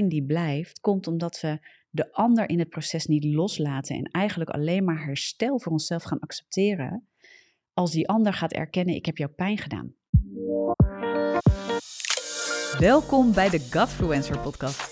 die blijft, komt omdat we de ander in het proces niet loslaten en eigenlijk alleen maar herstel voor onszelf gaan accepteren als die ander gaat erkennen, ik heb jou pijn gedaan. Welkom bij de Godfluencer podcast.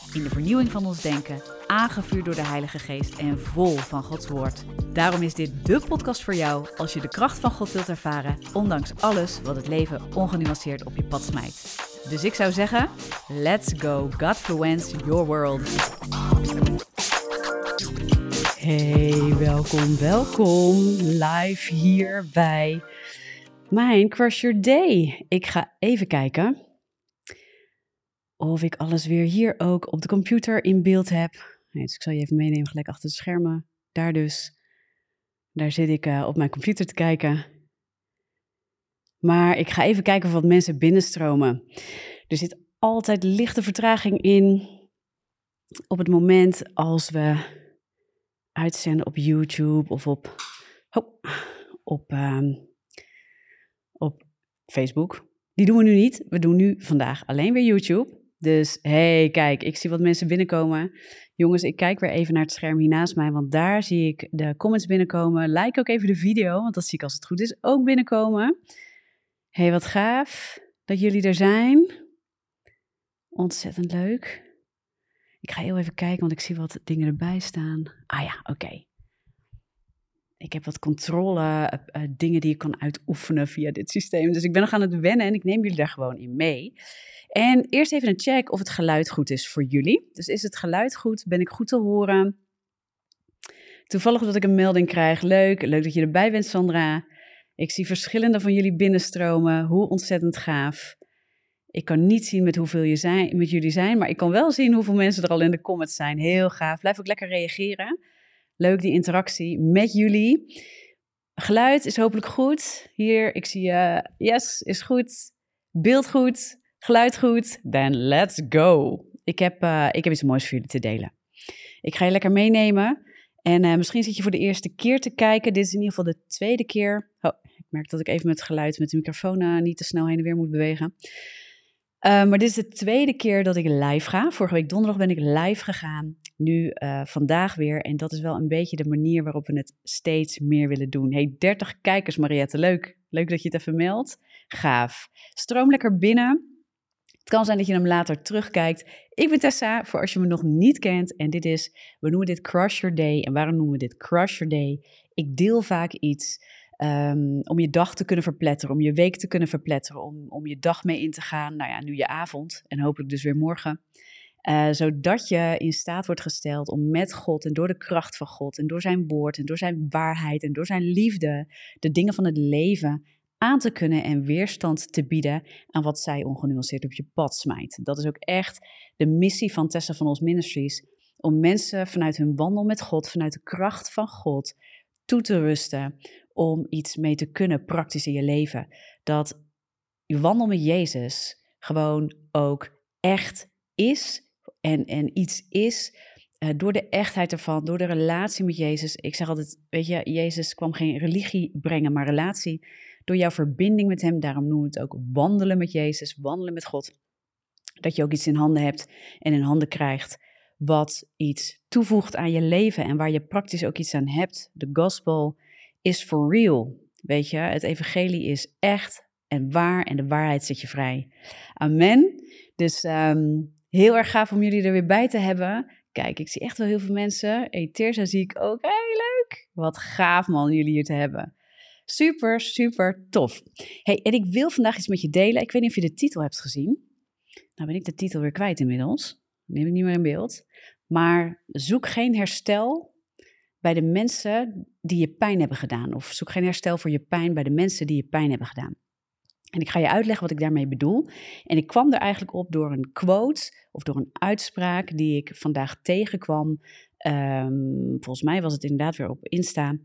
in de vernieuwing van ons denken, aangevuurd door de Heilige Geest en vol van Gods Woord. Daarom is dit de podcast voor jou als je de kracht van God wilt ervaren, ondanks alles wat het leven ongenuanceerd op je pad smijt. Dus ik zou zeggen, let's go, Godfluence your world. Hey, welkom, welkom, live hier bij mijn Crush Your Day. Ik ga even kijken of ik alles weer hier ook op de computer in beeld heb. dus ik zal je even meenemen gelijk achter de schermen. Daar dus. Daar zit ik uh, op mijn computer te kijken. Maar ik ga even kijken of wat mensen binnenstromen. Er zit altijd lichte vertraging in op het moment als we uitzenden op YouTube of op, oh, op, uh, op Facebook. Die doen we nu niet. We doen nu vandaag alleen weer YouTube. Dus hey, kijk, ik zie wat mensen binnenkomen. Jongens, ik kijk weer even naar het scherm hier naast mij, want daar zie ik de comments binnenkomen. Like ook even de video, want dat zie ik als het goed is ook binnenkomen. hey, wat gaaf dat jullie er zijn. Ontzettend leuk. Ik ga heel even kijken, want ik zie wat dingen erbij staan. Ah ja, oké. Ik heb wat controle, uh, uh, dingen die ik kan uitoefenen via dit systeem. Dus ik ben nog aan het wennen en ik neem jullie daar gewoon in mee. En eerst even een check of het geluid goed is voor jullie. Dus is het geluid goed? Ben ik goed te horen? Toevallig dat ik een melding krijg. Leuk, leuk dat je erbij bent, Sandra. Ik zie verschillende van jullie binnenstromen. Hoe ontzettend gaaf. Ik kan niet zien met hoeveel je zijn, met jullie zijn, maar ik kan wel zien hoeveel mensen er al in de comments zijn. Heel gaaf. Blijf ook lekker reageren. Leuk die interactie met jullie. Geluid is hopelijk goed. Hier, ik zie je. yes, is goed. Beeld goed. Geluid goed? Dan let's go. Ik heb, uh, ik heb iets moois voor jullie te delen. Ik ga je lekker meenemen. En uh, misschien zit je voor de eerste keer te kijken. Dit is in ieder geval de tweede keer. Oh, ik merk dat ik even met geluid met de microfoon niet te snel heen en weer moet bewegen. maar dit is de tweede keer dat ik live ga. Vorige week donderdag ben ik live gegaan. Nu vandaag weer. En dat is wel een beetje de manier waarop we het steeds meer willen doen. Hey, 30 kijkers, Mariette. Leuk. Leuk dat je het even meldt. Gaaf. Stroom lekker binnen. Het kan zijn dat je hem later terugkijkt. Ik ben Tessa, voor als je me nog niet kent. En dit is, we noemen dit Crush Your Day. En waarom noemen we dit Crush Your Day? Ik deel vaak iets um, om je dag te kunnen verpletteren, om je week te kunnen verpletteren, om, om je dag mee in te gaan. Nou ja, nu je avond en hopelijk dus weer morgen. Uh, zodat je in staat wordt gesteld om met God en door de kracht van God en door zijn woord en door zijn waarheid en door zijn liefde de dingen van het leven aan te kunnen en weerstand te bieden aan wat zij ongenuanceerd op je pad smijt. Dat is ook echt de missie van Tessa van ons Ministries. Om mensen vanuit hun wandel met God, vanuit de kracht van God, toe te rusten. Om iets mee te kunnen praktisch in je leven. Dat je wandel met Jezus gewoon ook echt is en, en iets is uh, door de echtheid ervan, door de relatie met Jezus. Ik zeg altijd, weet je, Jezus kwam geen religie brengen, maar relatie door jouw verbinding met Hem. Daarom noemen we het ook wandelen met Jezus, wandelen met God. Dat je ook iets in handen hebt en in handen krijgt wat iets toevoegt aan je leven en waar je praktisch ook iets aan hebt. De gospel is for real. Weet je, het evangelie is echt en waar en de waarheid zet je vrij. Amen. Dus um, heel erg gaaf om jullie er weer bij te hebben. Kijk, ik zie echt wel heel veel mensen. Hey, zie ik ook. Hey, leuk. Wat gaaf man, jullie hier te hebben. Super, super tof. Hey, en ik wil vandaag iets met je delen. Ik weet niet of je de titel hebt gezien. Nou ben ik de titel weer kwijt inmiddels. Neem ik niet meer in beeld. Maar zoek geen herstel bij de mensen die je pijn hebben gedaan. Of zoek geen herstel voor je pijn bij de mensen die je pijn hebben gedaan. En ik ga je uitleggen wat ik daarmee bedoel. En ik kwam er eigenlijk op door een quote of door een uitspraak die ik vandaag tegenkwam. Um, volgens mij was het inderdaad weer op Insta.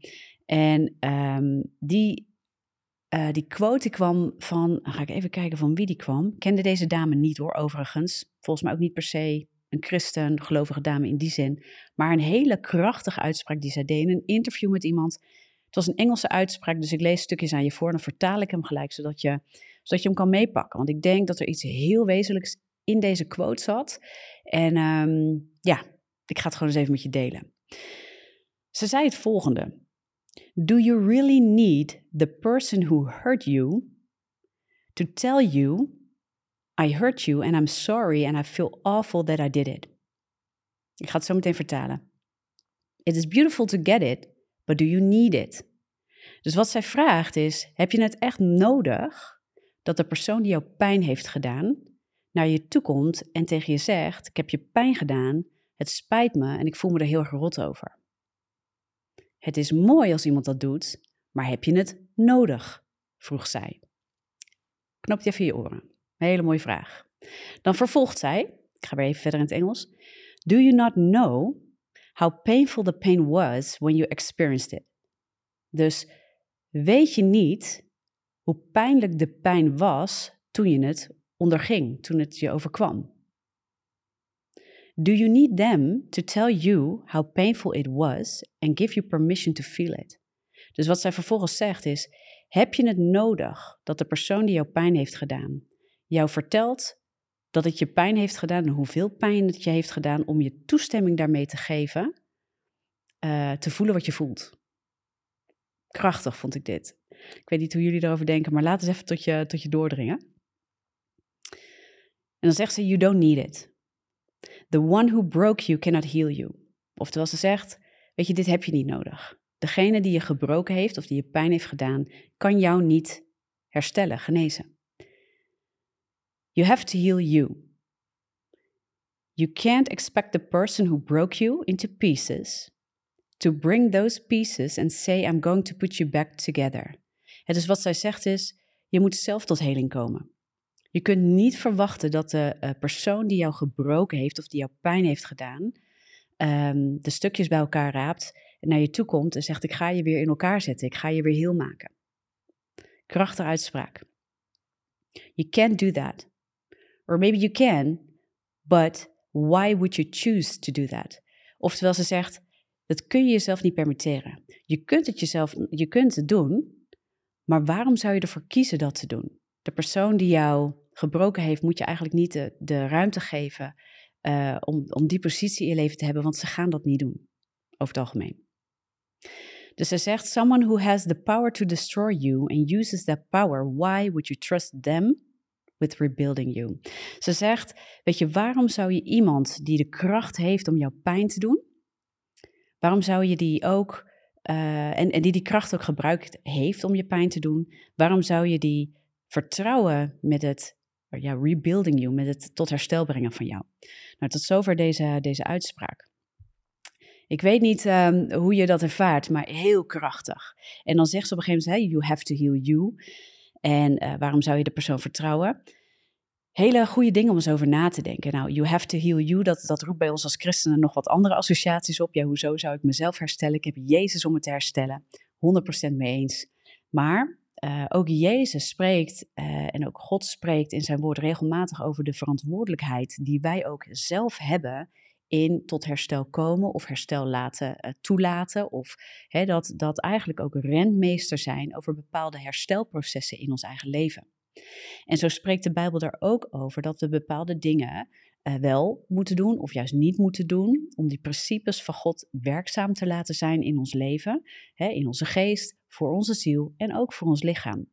En um, die Uh, die quote kwam van, ga ik even kijken van wie die kwam. Kende deze dame niet hoor, overigens. Volgens mij ook niet per se een christen, gelovige dame in die zin. Maar een hele krachtige uitspraak die zij deed in een interview met iemand. Het was een Engelse uitspraak, dus ik lees stukjes aan je voor. Dan vertaal ik hem gelijk, zodat je, zodat je hem kan meepakken. Want ik denk dat er iets heel wezenlijks in deze quote zat. En um, ja, ik ga het gewoon eens even met je delen. Ze zei het volgende. Do you really need the person who hurt you to tell you, I hurt you and I'm sorry and I feel awful that I did it? Ik ga het zo meteen vertalen. It is beautiful to get it, but do you need it? Dus wat zij vraagt is: heb je het echt nodig dat de persoon die jou pijn heeft gedaan naar je toe komt en tegen je zegt: Ik heb je pijn gedaan, het spijt me en ik voel me er heel gerot over? Het is mooi als iemand dat doet, maar heb je het nodig? vroeg zij. Knop je even je oren. Een hele mooie vraag. Dan vervolgt zij, ik ga weer even verder in het Engels. Do you not know how painful the pain was when you experienced it? Dus weet je niet hoe pijnlijk de pijn was toen je het onderging, toen het je overkwam? Do you need them to tell you how painful it was and give you permission to feel it? Dus wat zij vervolgens zegt is: heb je het nodig dat de persoon die jou pijn heeft gedaan jou vertelt dat het je pijn heeft gedaan en hoeveel pijn het je heeft gedaan om je toestemming daarmee te geven, uh, te voelen wat je voelt? Krachtig vond ik dit. Ik weet niet hoe jullie erover denken, maar laat eens even tot je, tot je doordringen. En dan zegt ze: You don't need it. The one who broke you cannot heal you. Oftewel, ze zegt, weet je, dit heb je niet nodig. Degene die je gebroken heeft of die je pijn heeft gedaan, kan jou niet herstellen, genezen. You have to heal you. You can't expect the person who broke you into pieces to bring those pieces and say I'm going to put you back together. Het is wat zij zegt is, je moet zelf tot heling komen. Je kunt niet verwachten dat de uh, persoon die jou gebroken heeft of die jou pijn heeft gedaan, um, de stukjes bij elkaar raapt en naar je toe komt en zegt: Ik ga je weer in elkaar zetten, ik ga je weer heel maken. Krachtige uitspraak. You can't do that. Or maybe you can, but why would you choose to do that? Oftewel, ze zegt: Dat kun je jezelf niet permitteren. Je kunt het jezelf, je kunt het doen, maar waarom zou je ervoor kiezen dat te doen? De persoon die jou gebroken heeft, moet je eigenlijk niet de, ruimte geven uh, om, om die positie in je leven te hebben, want ze gaan dat niet doen, over het algemeen. Dus ze zegt, someone who has the power to destroy you and uses that power, why would you trust them with rebuilding you? Ze zegt, weet je, waarom zou je iemand die de kracht heeft om jouw pijn te doen, waarom zou je die ook, uh, en, en die die kracht ook gebruikt heeft om je pijn te doen, waarom zou je die vertrouwen met het ja, rebuilding you, met het tot herstel brengen van jou. Nou, tot zover deze, deze uitspraak. Ik weet niet um, hoe je dat ervaart, maar heel krachtig. En dan zegt ze op een gegeven moment, hey, you have to heal you. En uh, waarom zou je de persoon vertrouwen? Hele goede dingen om eens over na te denken. Nou, you have to heal you, dat, dat roept bij ons als christenen nog wat andere associaties op. Ja, hoezo zou ik mezelf herstellen? Ik heb Jezus om het te herstellen. 100% mee eens. Maar uh, ook Jezus spreekt uh, en ook God spreekt in zijn woord regelmatig over de verantwoordelijkheid die wij ook zelf hebben in tot herstel komen of herstel laten uh, toelaten. Of hè, dat, dat eigenlijk ook rentmeester zijn over bepaalde herstelprocessen in ons eigen leven. En zo spreekt de Bijbel daar ook over dat we bepaalde dingen uh, wel moeten doen of juist niet moeten doen, om die principes van God werkzaam te laten zijn in ons leven, hè, in onze geest, voor onze ziel en ook voor ons lichaam.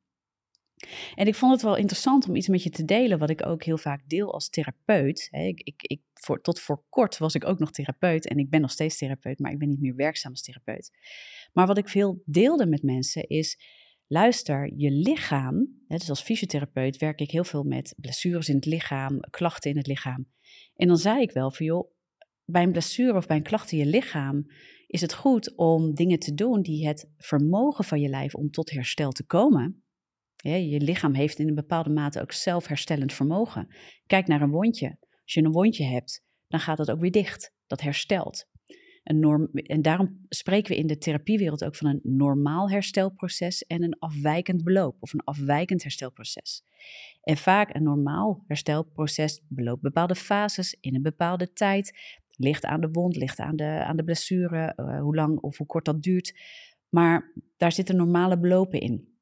En ik vond het wel interessant om iets met je te delen, wat ik ook heel vaak deel als therapeut. Ik, ik, ik, voor, tot voor kort was ik ook nog therapeut en ik ben nog steeds therapeut, maar ik ben niet meer werkzaam als therapeut. Maar wat ik veel deelde met mensen is, luister, je lichaam, dus als fysiotherapeut werk ik heel veel met blessures in het lichaam, klachten in het lichaam. En dan zei ik wel van joh, bij een blessure of bij een klacht in je lichaam is het goed om dingen te doen die het vermogen van je lijf om tot herstel te komen. Je lichaam heeft in een bepaalde mate ook zelfherstellend vermogen. Kijk naar een wondje. Als je een wondje hebt, dan gaat het ook weer dicht. Dat herstelt. Een norm, en daarom spreken we in de therapiewereld ook van een normaal herstelproces en een afwijkend beloop of een afwijkend herstelproces. En vaak een normaal herstelproces beloopt bepaalde fases in een bepaalde tijd. Ligt aan de wond, ligt aan de, aan de blessure, uh, hoe lang of hoe kort dat duurt. Maar daar zitten normale belopen in.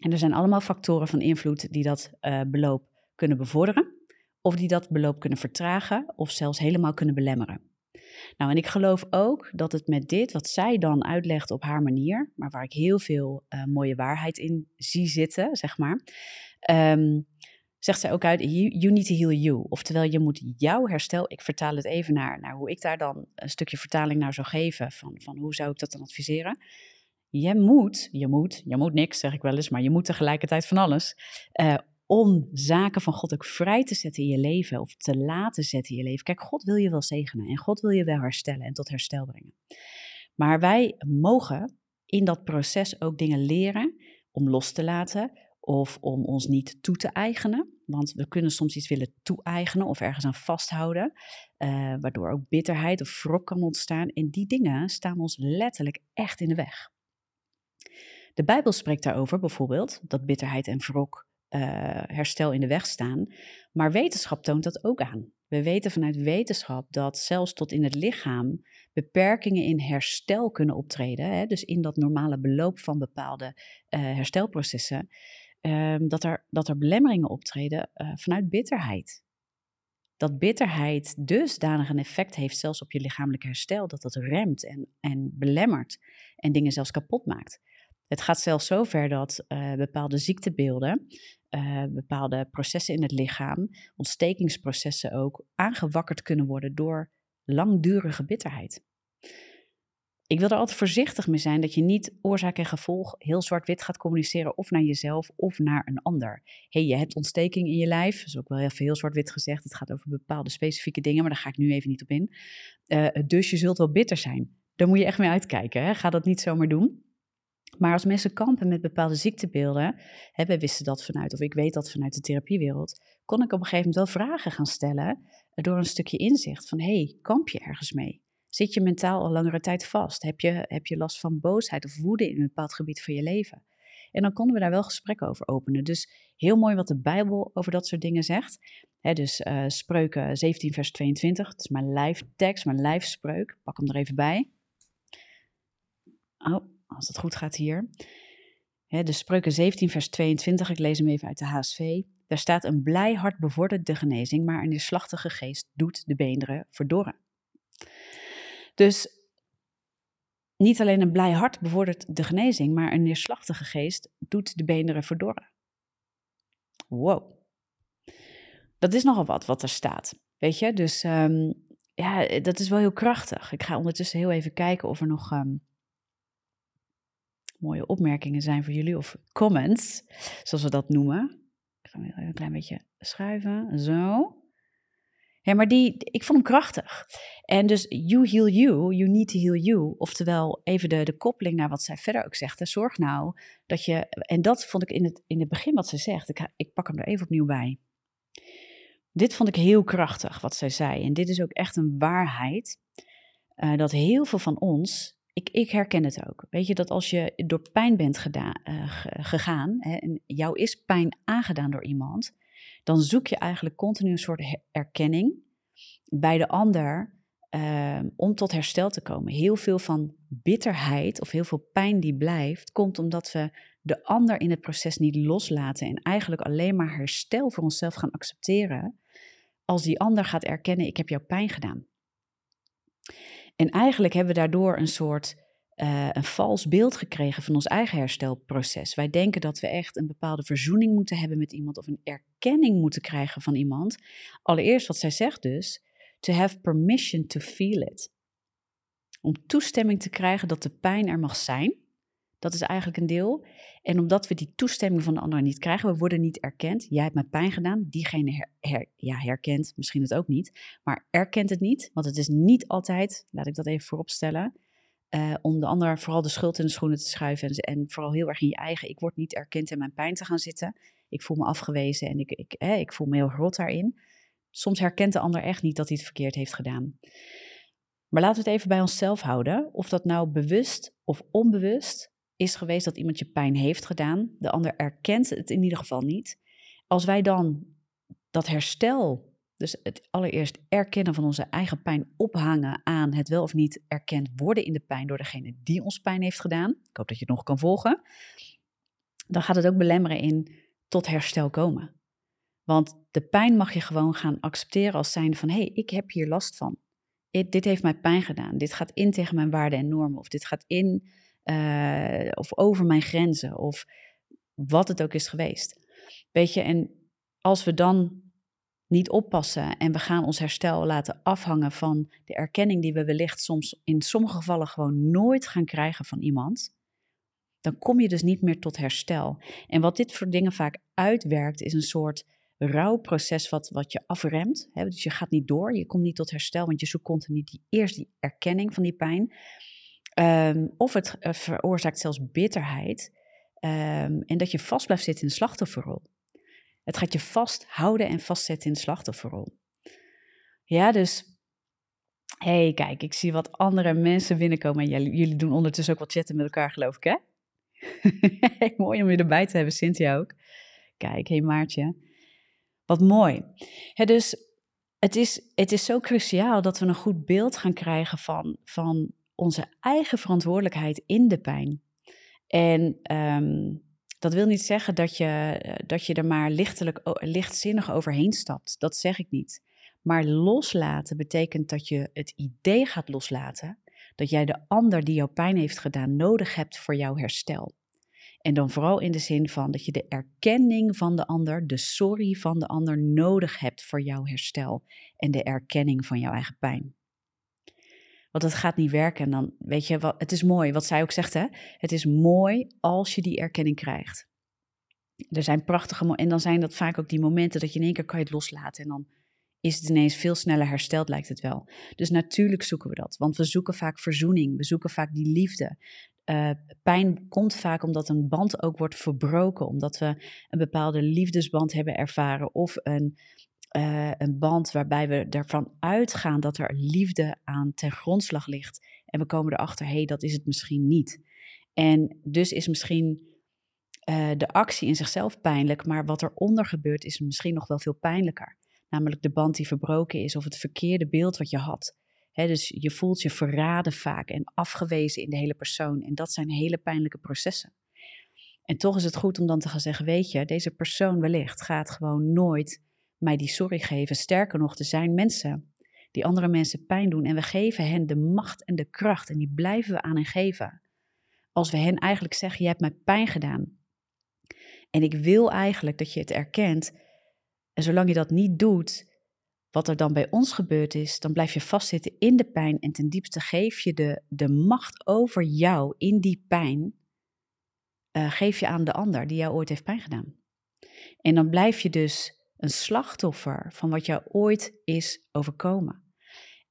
En er zijn allemaal factoren van invloed die dat uh, beloop kunnen bevorderen, of die dat beloop kunnen vertragen, of zelfs helemaal kunnen belemmeren. Nou, en ik geloof ook dat het met dit, wat zij dan uitlegt op haar manier, maar waar ik heel veel uh, mooie waarheid in zie zitten, zeg maar, um, zegt zij ook uit, you, you, need to heal you. Oftewel, je moet jouw herstel, ik vertaal het even naar, naar hoe ik daar dan een stukje vertaling naar zou geven, van, van hoe zou ik dat dan adviseren. Je moet, je moet, je moet niks, zeg ik wel eens, maar je moet tegelijkertijd van alles. Uh, om zaken van God ook vrij te zetten in je leven of te laten zetten in je leven. Kijk, God wil je wel zegenen en God wil je wel herstellen en tot herstel brengen. Maar wij mogen in dat proces ook dingen leren om los te laten of om ons niet toe te eigenen. Want we kunnen soms iets willen toe-eigenen of ergens aan vasthouden, uh, waardoor ook bitterheid of wrok kan ontstaan. En die dingen staan ons letterlijk echt in de weg. De Bijbel spreekt daarover bijvoorbeeld dat bitterheid en wrok uh, herstel in de weg staan. Maar wetenschap toont dat ook aan. We weten vanuit wetenschap dat zelfs tot in het lichaam beperkingen in herstel kunnen optreden. Hè, dus in dat normale beloop van bepaalde uh, herstelprocessen. Um, dat, er, dat er belemmeringen optreden uh, vanuit bitterheid. Dat bitterheid dusdanig een effect heeft, zelfs op je lichamelijk herstel, dat dat remt en, en belemmert en dingen zelfs kapot maakt. Het gaat zelfs zo ver dat uh, bepaalde ziektebeelden, uh, bepaalde processen in het lichaam, ontstekingsprocessen ook, aangewakkerd kunnen worden door langdurige bitterheid. Ik wil er altijd voorzichtig mee zijn dat je niet oorzaak en gevolg heel zwart-wit gaat communiceren of naar jezelf of naar een ander. hey, je hebt ontsteking in je lijf, dat is ook wel even heel zwart-wit gezegd. Het gaat over bepaalde specifieke dingen, maar daar ga ik nu even niet op in. Uh, dus je zult wel bitter zijn. Daar moet je echt mee uitkijken. Hè? Ga dat niet zomaar doen. Maar als mensen kampen met bepaalde ziektebeelden, hè, wij wisten dat vanuit, of ik weet dat vanuit de therapiewereld, kon ik op een gegeven moment wel vragen gaan stellen door een stukje inzicht van, hey, kamp je ergens mee? Zit je mentaal al langere tijd vast? Heb je, heb je last van boosheid of woede in een bepaald gebied van je leven? En dan konden we daar wel gesprekken over openen. Dus heel mooi wat de Bijbel over dat soort dingen zegt. dus uh, Spreuken 17, vers 22. Het is mijn live tekst, mijn live spreuk. Pak hem er even bij. Oh, als het goed gaat hier. de Spreuken 17, vers 22, ik lees hem even uit de HSV. Daar staat: Een blij hart bevordert de genezing, maar een neerslachtige geest doet de beenderen verdorren. Dus niet alleen een blij hart bevordert de genezing, maar een neerslachtige geest doet de beenderen verdorren. Wow. Dat is nogal wat wat er staat. Weet je, dus um, ja, dat is wel heel krachtig. Ik ga ondertussen heel even kijken of er nog um, mooie opmerkingen zijn voor jullie, of comments, zoals we dat noemen. Ik ga hem een klein beetje schuiven, zo. Ja, maar die, ik vond hem krachtig. En dus you heal you, you need to heal you. Oftewel, even de, de koppeling naar wat zij verder ook zegt. Hè. Zorg nou dat je, en dat vond ik in het, in het begin wat ze zegt. Ik, ik pak hem er even opnieuw bij. Dit vond ik heel krachtig, wat zij zei. En dit is ook echt een waarheid. Uh, dat heel veel van ons ik, ik, herken het ook. Weet je, dat als je door pijn bent gedaan, uh, gegaan, hè, en jou is pijn aangedaan door iemand, dan zoek je eigenlijk continu een soort erkenning bij de ander uh, om tot herstel te komen. Heel veel van bitterheid of heel veel pijn die blijft, komt omdat we de ander in het proces niet loslaten en eigenlijk alleen maar herstel voor onszelf gaan accepteren als die ander gaat erkennen, ik heb jou pijn gedaan. En eigenlijk hebben we daardoor een soort uh, een vals beeld gekregen van ons eigen herstelproces. Wij denken dat we echt een bepaalde verzoening moeten hebben met iemand of een erkenning moeten krijgen van iemand. Allereerst wat zij zegt dus, to have permission to feel it. Om toestemming te krijgen dat de pijn er mag zijn. Dat is eigenlijk een deel. En omdat we die toestemming van de ander niet krijgen, we worden niet erkend. Jij hebt mij pijn gedaan, diegene her, ja, herkent misschien het ook niet, maar erkent het niet. Want het is niet altijd, laat ik dat even vooropstellen, uh, om de ander vooral de schuld in de schoenen te schuiven en, en, vooral heel erg in je eigen, ik word niet erkend in mijn pijn te gaan zitten. Ik voel me afgewezen en ik, ik, ik voel me heel rot daarin. Soms herkent de ander echt niet dat hij het verkeerd heeft gedaan. Maar laten we het even bij onszelf houden. Of dat nou bewust of onbewust is geweest dat iemand je pijn heeft gedaan. De ander erkent het in ieder geval niet. Als wij dan dat herstel, dus het allereerst erkennen van onze eigen pijn, ophangen aan het wel of niet erkend worden in de pijn door degene die ons pijn heeft gedaan. Ik hoop dat je het nog kan volgen. Dan gaat het ook belemmeren in tot herstel komen. Want de pijn mag je gewoon gaan accepteren als zijn van hé, hey, ik heb hier last van. Dit, heeft mij pijn gedaan. Dit gaat in tegen mijn waarden en normen. Of dit gaat in uh, of over mijn grenzen. Of wat het ook is geweest. Weet je, en als we dan niet oppassen en we gaan ons herstel laten afhangen van de erkenning die we wellicht soms in sommige gevallen gewoon nooit gaan krijgen van iemand, dan kom je dus niet meer tot herstel. En wat dit voor dingen vaak uitwerkt, is een soort rouwproces wat, wat je afremt. Hè? Dus je gaat niet door, je komt niet tot herstel, want je zoekt continu die, eerst die erkenning van die pijn. Ehm, of het uh, veroorzaakt zelfs bitterheid um, en dat je vast blijft zitten in de slachtofferrol. Het gaat je vasthouden en vastzetten in de slachtofferrol. Ja, dus hey, kijk, ik zie wat andere mensen binnenkomen. En jullie, doen ondertussen ook wat chatten met elkaar, geloof ik, hè? mooi om je erbij te hebben, Cynthia ook. Kijk, hey Maartje. Wat mooi. dus het is, het is zo cruciaal dat we een goed beeld gaan krijgen van, van onze eigen verantwoordelijkheid in de pijn. En ehm, dat wil niet zeggen dat je, dat je er maar lichtelijk, lichtzinnig overheen stapt. Dat zeg ik niet. Maar loslaten betekent dat je het idee gaat loslaten dat jij de ander die jouw pijn heeft gedaan nodig hebt voor jouw herstel. En dan vooral in de zin van dat je de erkenning van de ander, de sorry van de ander nodig hebt voor jouw herstel en de erkenning van jouw eigen pijn. Want het gaat niet werken. En dan weet je, wat, het is mooi, wat zij ook zegt, hè? Het is mooi als je die erkenning krijgt. Er zijn prachtige en dan zijn dat vaak ook die momenten dat je in één keer kan je het loslaten en dan is het ineens veel sneller hersteld, lijkt het wel. Dus natuurlijk zoeken we dat, want we zoeken vaak verzoening, we zoeken vaak die liefde. Uh, pijn komt vaak omdat een band ook wordt verbroken, omdat we een bepaalde liefdesband hebben ervaren of een, uh, een band waarbij we ervan uitgaan dat er liefde aan ten grondslag ligt. En we komen erachter, hé, hey, dat is het misschien niet. En dus is misschien uh, de actie in zichzelf pijnlijk, maar wat eronder gebeurt is misschien nog wel veel pijnlijker. Namelijk de band die verbroken is of het verkeerde beeld wat je had. dus je voelt je verraden vaak en afgewezen in de hele persoon. En dat zijn hele pijnlijke processen. En toch is het goed om dan te gaan zeggen: Weet je, deze persoon wellicht gaat gewoon nooit mij die sorry geven. Sterker nog, er zijn mensen die andere mensen pijn doen. En we geven hen de macht en de kracht. En die blijven we aan hen geven. Als we hen eigenlijk zeggen: Je hebt mij pijn gedaan. En ik wil eigenlijk dat je het erkent en zolang je dat niet doet, wat er dan bij ons gebeurd is, dan blijf je vastzitten in de pijn en ten diepste geef je de, de macht over jou in die pijn, uh, geef je aan de ander die jou ooit heeft pijn gedaan. En dan blijf je dus een slachtoffer van wat jou ooit is overkomen.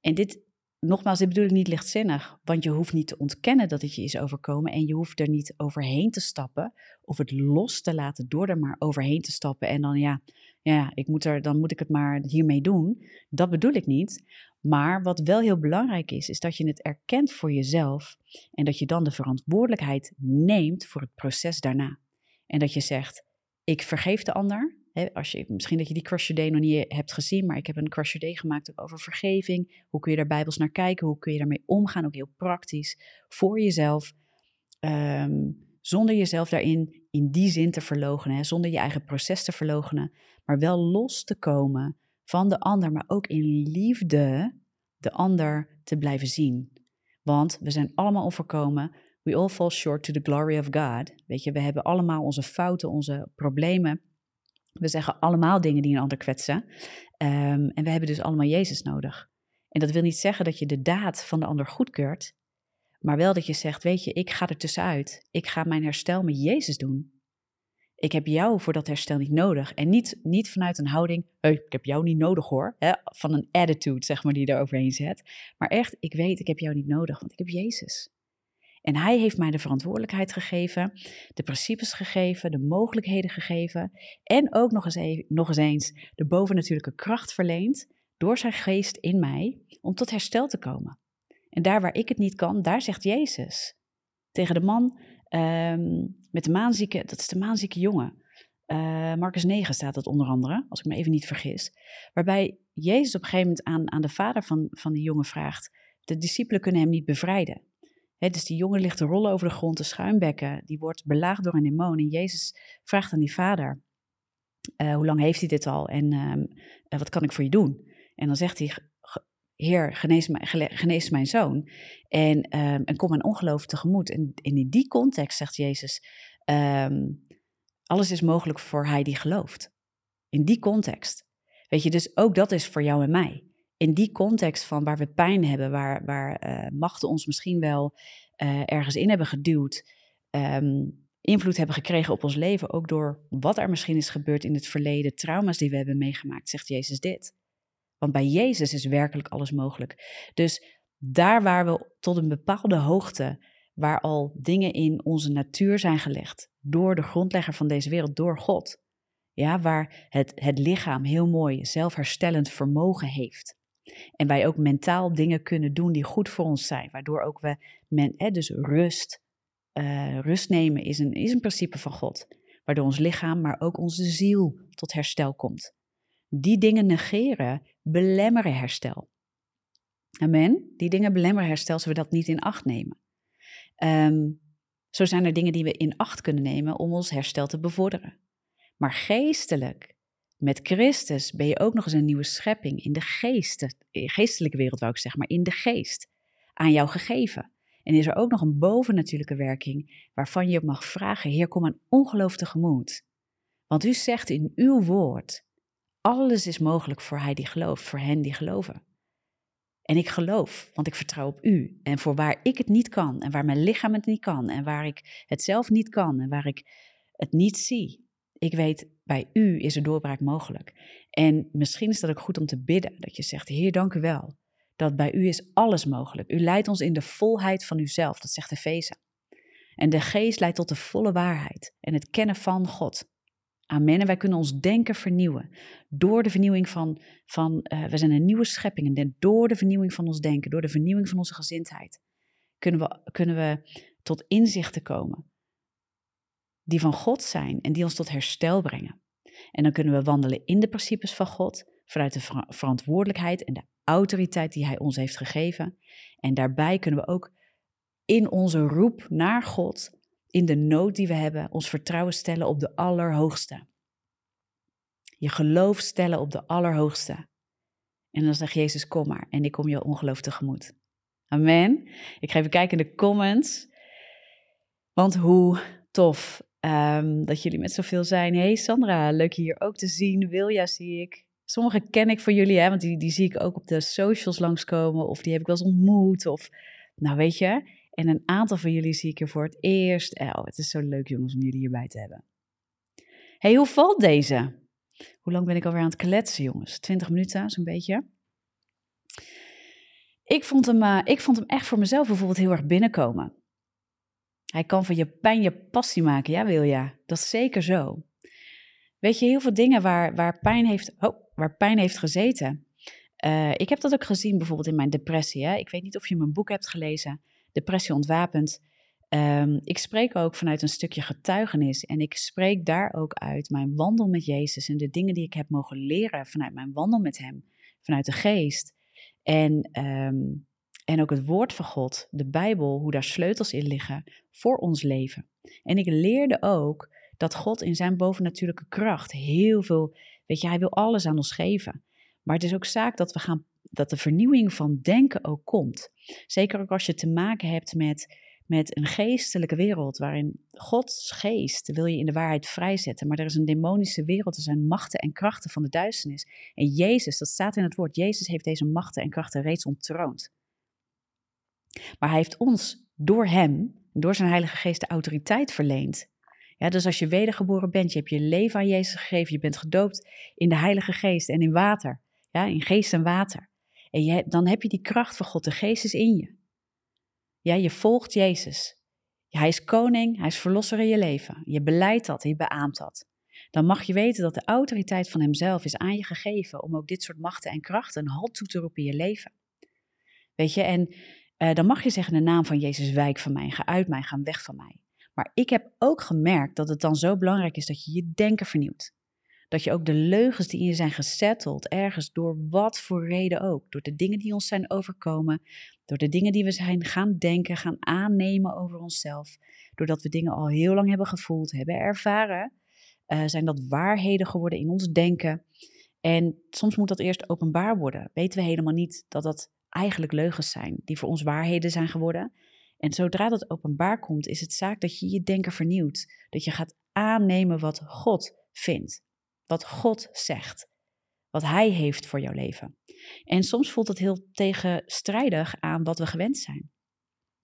En dit, nogmaals, dit bedoel ik niet lichtzinnig, want je hoeft niet te ontkennen dat het je is overkomen en je hoeft er niet overheen te stappen of het los te laten door er maar overheen te stappen en dan ja, ja, ik moet er, dan moet ik het maar hiermee doen. Dat bedoel ik niet. Maar wat wel heel belangrijk is, is dat je het erkent voor jezelf en dat je dan de verantwoordelijkheid neemt voor het proces daarna. En dat je zegt, ik vergeef de ander. Als je, misschien dat je die Crush Day nog niet hebt gezien, maar ik heb een Crush Day gemaakt over vergeving. Hoe kun je daar bijbels naar kijken? Hoe kun je daarmee omgaan? Ook heel praktisch voor jezelf. Um, zonder jezelf daarin in die zin te verlogenen, zonder je eigen proces te verlogenen, maar wel los te komen van de ander, maar ook in liefde de ander te blijven zien. Want we zijn allemaal onvoorkomen. We all fall short to the glory of God. Weet je, we hebben allemaal onze fouten, onze problemen. We zeggen allemaal dingen die een ander kwetsen. Ehm, en we hebben dus allemaal Jezus nodig. En dat wil niet zeggen dat je de daad van de ander goedkeurt, maar wel dat je zegt, weet je, ik ga er tussenuit. Ik ga mijn herstel met Jezus doen. Ik heb jou voor dat herstel niet nodig. En niet, niet vanuit een houding, ik heb jou niet nodig hoor. Hè? Van een attitude, zeg maar, die je er overheen zet. Maar echt, ik weet, ik heb jou niet nodig, want ik heb Jezus. En hij heeft mij de verantwoordelijkheid gegeven, de principes gegeven, de mogelijkheden gegeven. En ook nog eens, even, nog eens eens de bovennatuurlijke kracht verleend door zijn geest in mij om tot herstel te komen. En daar waar ik het niet kan, daar zegt Jezus. Tegen de man ehm, met de maanzieke, dat is de maanzieke jongen. Uh, Marcus 9 staat dat onder andere, als ik me even niet vergis. Waarbij Jezus op een gegeven moment aan, aan de vader van, van die jongen vraagt: De discipelen kunnen hem niet bevrijden. Dus die jongen ligt te rollen over de grond, te schuimbekken. Die wordt belaagd door een demon. En Jezus vraagt aan die vader: uh, Hoe lang heeft hij dit al? En uh, wat kan ik voor je doen? En dan zegt hij: Heer, genees, mijn, genees mijn zoon. En, um, en kom mijn ongeloof tegemoet. En, in die context zegt Jezus: um, Alles is mogelijk voor hij die gelooft. In die context. Weet je, dus ook dat is voor jou en mij. In die context van waar we pijn hebben, waar, waar uh, machten ons misschien wel uh, ergens in hebben geduwd, um, invloed hebben gekregen op ons leven, ook door wat er misschien is gebeurd in het verleden, trauma's die we hebben meegemaakt, zegt Jezus dit. Want bij Jezus is werkelijk alles mogelijk. Dus daar waar we tot een bepaalde hoogte, waar al dingen in onze natuur zijn gelegd, door de grondlegger van deze wereld, door God, ja, waar het, het lichaam heel mooi zelfherstellend vermogen heeft. En wij ook mentaal dingen kunnen doen die goed voor ons zijn, waardoor ook we, men, hè, dus rust, uh, rust nemen is een, is een principe van God. Waardoor ons lichaam, maar ook onze ziel tot herstel komt. Die dingen negeren belemmeren herstel. Amen. Die dingen belemmeren herstel, als we dat niet in acht nemen. Um, zo zijn er dingen die we in acht kunnen nemen om ons herstel te bevorderen. Maar geestelijk, met Christus, ben je ook nog eens een nieuwe schepping in de geest, geestelijke wereld wou ik zeggen, maar in de geest, aan jou gegeven. En is er ook nog een bovennatuurlijke werking waarvan je mag vragen, Heer, kom een ongeloof tegemoet. Want u zegt in uw woord, alles is mogelijk voor hij die gelooft, voor hen die geloven. En ik geloof, want ik vertrouw op u. En voor waar ik het niet kan, en waar mijn lichaam het niet kan, en waar ik het zelf niet kan, en waar ik het niet zie. Ik weet, bij u is er doorbraak mogelijk. En misschien is dat ook goed om te bidden, dat je zegt, Heer, dank u wel. Dat bij u is alles mogelijk. U leidt ons in de volheid van uzelf, dat zegt Efeze. En de geest leidt tot de volle waarheid en het kennen van God. Amen. En wij kunnen ons denken vernieuwen. Door de vernieuwing van, van uh, we zijn een nieuwe schepping. En door de vernieuwing van ons denken, door de vernieuwing van onze gezindheid, kunnen we, kunnen we tot inzichten komen. Die van God zijn en die ons tot herstel brengen. En dan kunnen we wandelen in de principes van God, vanuit de ver verantwoordelijkheid en de autoriteit die Hij ons heeft gegeven. En daarbij kunnen we ook in onze roep naar God in de nood die we hebben, ons vertrouwen stellen op de Allerhoogste. Je geloof stellen op de Allerhoogste. En dan zegt Jezus, kom maar en ik kom je ongeloof tegemoet. Amen. Ik ga even kijken in de comments. Want hoe tof um, dat jullie met zoveel zijn. Hey Sandra, leuk je hier ook te zien. Wilja zie ik. Sommige ken ik van jullie, hè, want die, die zie ik ook op de socials langskomen. Of die heb ik wel eens ontmoet. Of, nou weet je, en een aantal van jullie zie ik hier voor het eerst. Oh, het is zo leuk jongens om jullie hierbij te hebben. hey, hoe valt deze? Hoe lang ben ik alweer aan het kletsen jongens? 20 minuten, zo'n beetje. Ik vond, hem, uh, ik vond hem echt voor mezelf bijvoorbeeld heel erg binnenkomen. Hij kan van je pijn je passie maken, ja wil ja. Dat is zeker zo. Weet je, heel veel dingen waar, waar, pijn, heeft, oh, waar pijn heeft gezeten. Uh, ik heb dat ook gezien bijvoorbeeld in mijn depressie. Hè? Ik weet niet of je mijn boek hebt gelezen depressie ontwapend. Um, ik spreek ook vanuit een stukje getuigenis en ik spreek daar ook uit mijn wandel met Jezus en de dingen die ik heb mogen leren vanuit mijn wandel met Hem, vanuit de geest. En, um, en ook het woord van God, de Bijbel, hoe daar sleutels in liggen voor ons leven. En ik leerde ook dat God in zijn bovennatuurlijke kracht heel veel, weet je, Hij wil alles aan ons geven. Maar het is ook zaak dat we gaan dat de vernieuwing van denken ook komt. Zeker ook als je te maken hebt met, met een geestelijke wereld, waarin Gods geest wil je in de waarheid vrijzetten. Maar er is een demonische wereld, er zijn machten en krachten van de duisternis. En Jezus, dat staat in het woord, Jezus heeft deze machten en krachten reeds ontroond. Maar hij heeft ons door hem, door zijn Heilige Geest, de autoriteit verleend. Ja, dus als je wedergeboren bent, je hebt je leven aan Jezus gegeven, je bent gedoopt in de Heilige Geest en in water, ja, in geest en water. En dan heb je die kracht van God, de geest is in je. Ja, je volgt Jezus. Hij is koning, hij is verlosser in je leven. Je beleidt dat, je beaamt dat. Dan mag je weten dat de autoriteit van hemzelf is aan je gegeven om ook dit soort machten en krachten een halt toe te roepen in je leven. Weet je, en uh, dan mag je zeggen de naam van Jezus wijk van mij, ga uit mij, ga weg van mij. Maar ik heb ook gemerkt dat het dan zo belangrijk is dat je je denken vernieuwt. Dat je ook de leugens die in je zijn gesetteld, ergens door wat voor reden ook, door de dingen die ons zijn overkomen, door de dingen die we zijn gaan denken, gaan aannemen over onszelf, doordat we dingen al heel lang hebben gevoeld, hebben ervaren, uh, zijn dat waarheden geworden in ons denken. En soms moet dat eerst openbaar worden. Weten we helemaal niet dat dat eigenlijk leugens zijn, die voor ons waarheden zijn geworden. En zodra dat openbaar komt, is het zaak dat je je denken vernieuwt. Dat je gaat aannemen wat God vindt, wat God zegt, wat Hij heeft voor jouw leven. En soms voelt het heel tegenstrijdig aan wat we gewend zijn.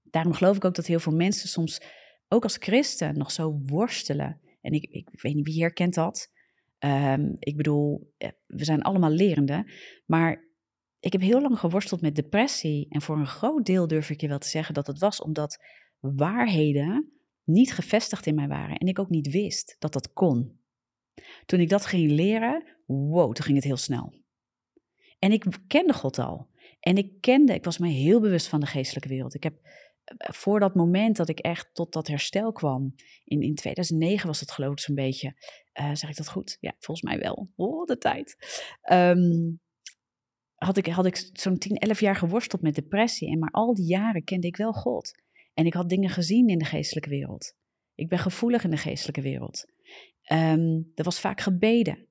Daarom geloof ik ook dat heel veel mensen soms, ook als christen, nog zo worstelen. En ik, ik weet niet wie herkent dat. Um, ik bedoel, eh, we zijn allemaal lerende. Maar ik heb heel lang geworsteld met depressie. En voor een groot deel durf ik je wel te zeggen dat het was omdat waarheden niet gevestigd in mij waren. En ik ook niet wist dat dat kon. Toen ik dat ging leren, wow, toen ging het heel snel. En ik kende God al. En ik kende, ik was me heel bewust van de geestelijke wereld. Ik heb eh, voor dat moment dat ik echt tot dat herstel kwam, in, in 2009 was het geloof ik zo'n beetje, uh, zeg ik dat goed? Ja, volgens mij wel. Oh, de tijd. Um, had ik, had ik zo'n 10, 11 jaar geworsteld met depressie. En maar al die jaren kende ik wel God. En ik had dingen gezien in de geestelijke wereld. Ik ben gevoelig in de geestelijke wereld. Um, er was vaak gebeden.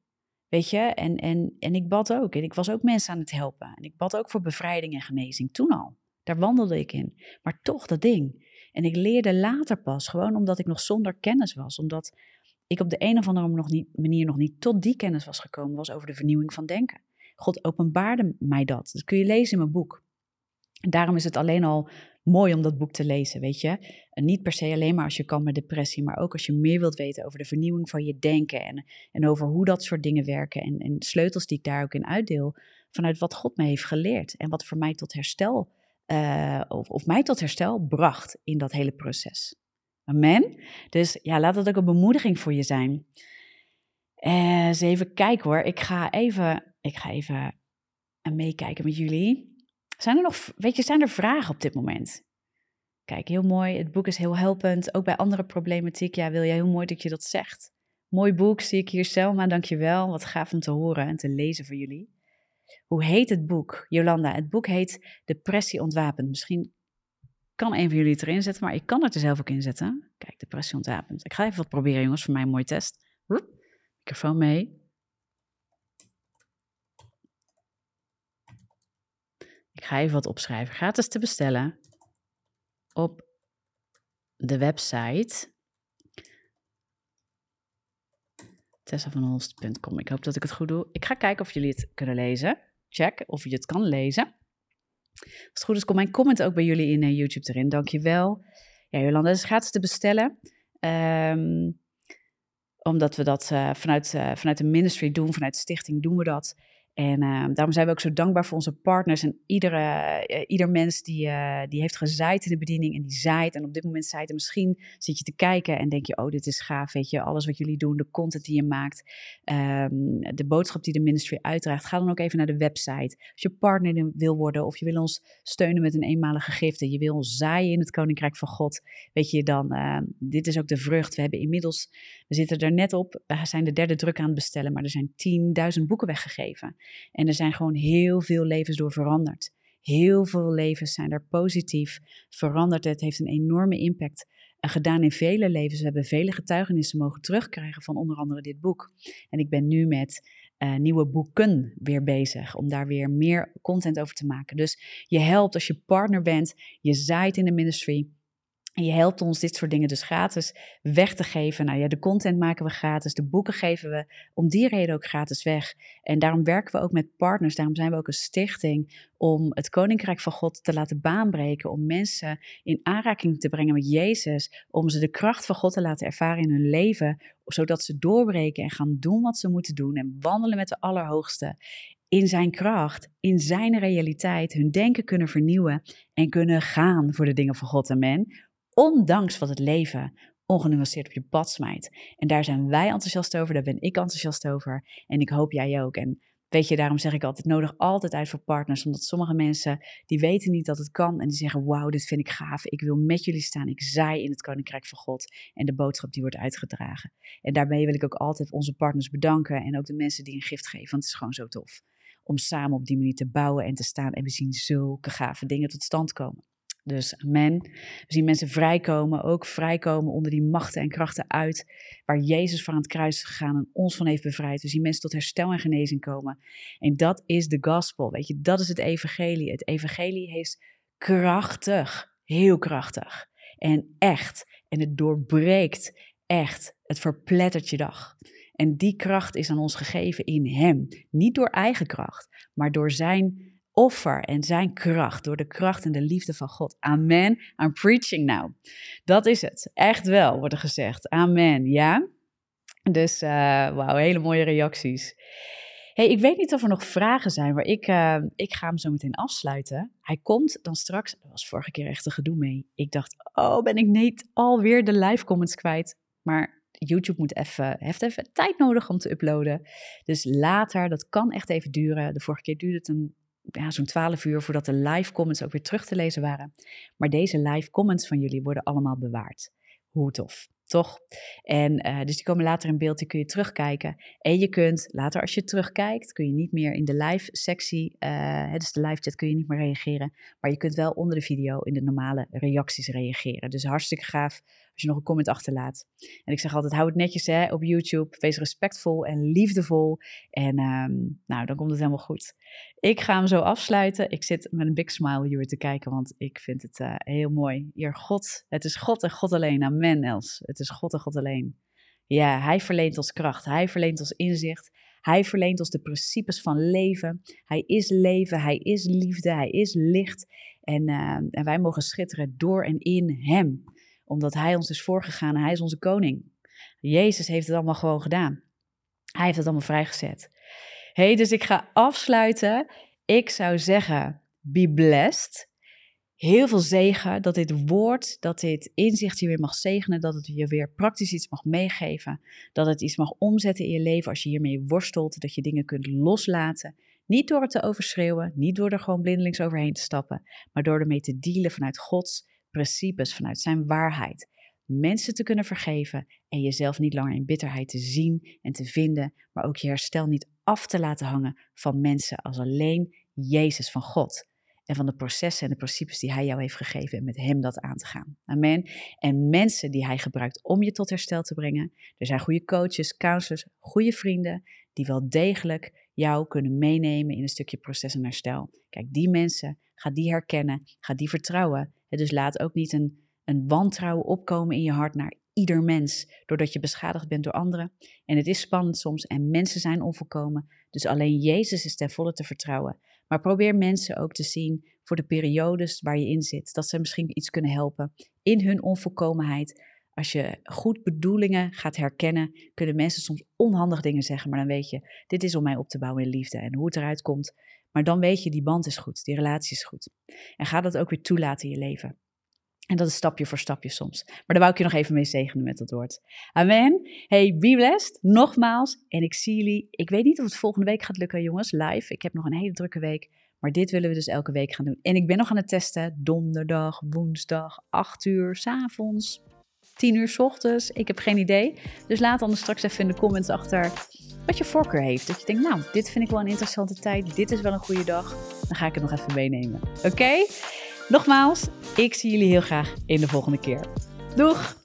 Weet je, en, en, en ik bad ook. En ik was ook mensen aan het helpen. En ik bad ook voor bevrijding en genezing toen al. Daar wandelde ik in. Maar toch dat ding. En ik leerde later pas, gewoon omdat ik nog zonder kennis was. Omdat ik op de een of andere manier nog niet tot die kennis was gekomen, was over de vernieuwing van denken. God openbaarde mij dat. Dat kun je lezen in mijn boek. Daarom is het alleen al mooi om dat boek te lezen, weet je. En niet per se alleen maar als je kan met depressie, maar ook als je meer wilt weten over de vernieuwing van je denken en, en over hoe dat soort dingen werken en, en sleutels die ik daar ook in uitdeel, vanuit wat God me heeft geleerd en wat voor mij tot herstel, uh, of, of mij tot herstel bracht in dat hele proces. Amen. Dus ja, laat dat ook een bemoediging voor je zijn. Uh, eens even kijken hoor. Ik ga even, ik ga even meekijken met jullie. Zijn er nog, weet je, zijn er vragen op dit moment? Kijk, heel mooi. Het boek is heel helpend. Ook bij andere problematiek. Ja, wil jij heel mooi dat je dat zegt. Mooi boek, zie ik hier, Selma. Dankjewel. Wat gaaf om te horen en te lezen voor jullie. Hoe heet het boek, Jolanda? Het boek heet Depressie ontwapend. Misschien kan een van jullie het erin zetten, maar ik kan het er zelf ook in zetten. Kijk, Depressie ontwapend. Ik ga even wat proberen, jongens, voor mij een mooie test. Microfoon mee. Ik ga even wat opschrijven. Gratis te bestellen op de website tessavanholst.com. Ik hoop dat ik het goed doe. Ik ga kijken of jullie het kunnen lezen. Check of je het kan lezen. Als het goed is, komt mijn comment ook bij jullie in uh, YouTube erin. Dankjewel. Ja, Jolanda, het is gratis te bestellen. Um, omdat we dat uh, vanuit, uh, vanuit de ministry doen, vanuit de stichting doen we dat. En uh, daarom zijn we ook zo dankbaar voor onze partners. En iedere, uh, ieder mens die, uh, die heeft gezaaid in de bediening en die zaait. En op dit moment zaait en misschien zit je te kijken en denk je, oh dit is gaaf, weet je. Alles wat jullie doen, de content die je maakt, um, de boodschap die de ministry uitdraagt. Ga dan ook even naar de website. Als je partner wil worden of je wil ons steunen met een eenmalige gifte. Je wil ons zaaien in het Koninkrijk van God. Weet je dan, dit is ook de vrucht. We hebben inmiddels, we zitten er net op. We zijn de derde druk aan het bestellen, maar er zijn 10.000 boeken weggegeven. En er zijn gewoon heel veel levens door veranderd. Heel veel levens zijn er positief veranderd. Het heeft een enorme impact uh, gedaan in vele levens. We hebben vele getuigenissen mogen terugkrijgen van onder andere dit boek. En ik ben nu met uh, nieuwe boeken weer bezig om daar weer meer content over te maken. Dus je helpt als je partner bent, je zaait in de ministry. En je helpt ons dit soort dingen dus gratis weg te geven. Nou ja, de content maken we gratis, de boeken geven we om die reden ook gratis weg. En daarom werken we ook met partners, daarom zijn we ook een stichting om het Koninkrijk van God te laten baanbreken, om mensen in aanraking te brengen met Jezus, om ze de kracht van God te laten ervaren in hun leven, zodat ze doorbreken en gaan doen wat ze moeten doen en wandelen met de Allerhoogste in zijn kracht, in zijn realiteit, hun denken kunnen vernieuwen en kunnen gaan voor de dingen van God. Amen ondanks wat het leven ongenuanceerd op je pad smijt. En daar zijn wij enthousiast over, daar ben ik enthousiast over. En ik hoop jij ook. En weet je, daarom zeg ik altijd, nodig altijd uit voor partners. Omdat sommige mensen, die weten niet dat het kan. En die zeggen, wauw, dit vind ik gaaf. Ik wil met jullie staan. Ik zaai in het Koninkrijk van God. En de boodschap die wordt uitgedragen. En daarmee wil ik ook altijd onze partners bedanken. En ook de mensen die een gift geven. Want het is gewoon zo tof. Om samen op die manier te bouwen en te staan. En we zien zulke gave dingen tot stand komen. Dus amen. We zien mensen vrijkomen, ook vrijkomen onder die machten en krachten uit, waar Jezus voor aan het kruis is gegaan en ons van heeft bevrijd. We zien mensen tot herstel en genezing komen. En dat is de gospel, weet je, dat is het evangelie. Het evangelie is krachtig, heel krachtig en echt. En het doorbreekt echt, het verplettert je dag. En die kracht is aan ons gegeven in Hem. Niet door eigen kracht, maar door Zijn offer en zijn kracht, door de kracht en de liefde van God. Amen. I'm preaching now. Dat is het. Echt wel, wordt er gezegd. Amen. Ja? Dus, uh, wauw, hele mooie reacties. Hey, ik weet niet of er nog vragen zijn, maar ik, uh, ik ga hem zo meteen afsluiten. Hij komt dan straks, er was vorige keer echt een gedoe mee. Ik dacht, oh, ben ik niet alweer de live comments kwijt? Maar YouTube moet even, heeft even tijd nodig om te uploaden. Dus later, dat kan echt even duren. De vorige keer duurde het een ja, zo'n 12 uur voordat de live comments ook weer terug te lezen waren. Maar deze live comments van jullie worden allemaal bewaard. Hoe tof toch? En uh, dus die komen later in beeld, die kun je terugkijken. En je kunt later, als je terugkijkt, kun je niet meer in de live sectie, uh, dus de live chat kun je niet meer reageren. Maar je kunt wel onder de video in de normale reacties reageren. Dus hartstikke gaaf als je nog een comment achterlaat. En ik zeg altijd, hou het netjes hè, op YouTube. Wees respectvol en liefdevol. En um, nou, dan komt het helemaal goed. Ik ga hem zo afsluiten. Ik zit met een big smile hier te kijken, want ik vind het uh, heel mooi. Hier, God, het is God en God alleen. Amen, Els. Het is God en God alleen. Ja, Hij verleent ons kracht. Hij verleent ons inzicht. Hij verleent ons de principes van leven. Hij is leven. Hij is liefde. Hij is licht. En, uh, en wij mogen schitteren door en in Hem. Omdat Hij ons is voorgegaan. Hij is onze koning. Jezus heeft het allemaal gewoon gedaan. Hij heeft het allemaal vrijgezet. hey, dus ik ga afsluiten. Ik zou zeggen, be blessed heel veel zegen. Dat dit woord, dat dit inzicht je weer mag zegenen. Dat het je weer praktisch iets mag meegeven. Dat het iets mag omzetten in je leven als je hiermee worstelt. Dat je dingen kunt loslaten. Niet door het te overschreeuwen, niet door er gewoon blindelings overheen te stappen. Maar door ermee te dealen vanuit Gods principes, vanuit zijn waarheid. Mensen te kunnen vergeven en jezelf niet langer in bitterheid te zien en te vinden. Maar ook je herstel niet af te laten hangen van mensen als alleen Jezus van God en van de processen en de principes die Hij jou heeft gegeven en met Hem dat aan te gaan. Amen. En mensen die Hij gebruikt om je tot herstel te brengen. Er zijn goede coaches, counselors, goede vrienden die wel degelijk jou kunnen meenemen in een stukje proces en herstel. Kijk, die mensen, ga die herkennen, ga die vertrouwen. Dus laat ook niet een, een wantrouwen opkomen in je hart naar ieder mens, doordat je beschadigd bent door anderen. En het is spannend soms en mensen zijn onvolkomen, dus alleen Jezus is ten volle te vertrouwen. Maar probeer mensen ook te zien voor de periodes waar je in zit. Dat ze misschien iets kunnen helpen in hun onvolkomenheid. Als je goed bedoelingen gaat herkennen, kunnen mensen soms onhandig dingen zeggen. Maar dan weet je, dit is om mij op te bouwen in liefde. En hoe het eruit komt. Maar dan weet je, die band is goed, die relatie is goed. En ga dat ook weer toelaten in je leven. En dat is stapje voor stapje soms. Maar daar wou ik je nog even mee zegenen met dat woord. Amen. Hey, be blessed. Nogmaals. En ik zie jullie. Ik weet niet of het volgende week gaat lukken, jongens. Live. Ik heb nog een hele drukke week. Maar dit willen we dus elke week gaan doen. En ik ben nog aan het testen. Donderdag, woensdag, 8 uur s avonds, 10 uur s ochtends. Ik heb geen idee. Dus laat dan straks even in de comments achter wat je voorkeur heeft. Dat je denkt, nou, dit vind ik wel een interessante tijd. Dit is wel een goede dag. Dan ga ik het nog even meenemen. Oké? Nogmaals, ik zie jullie heel graag in de volgende keer. Doeg!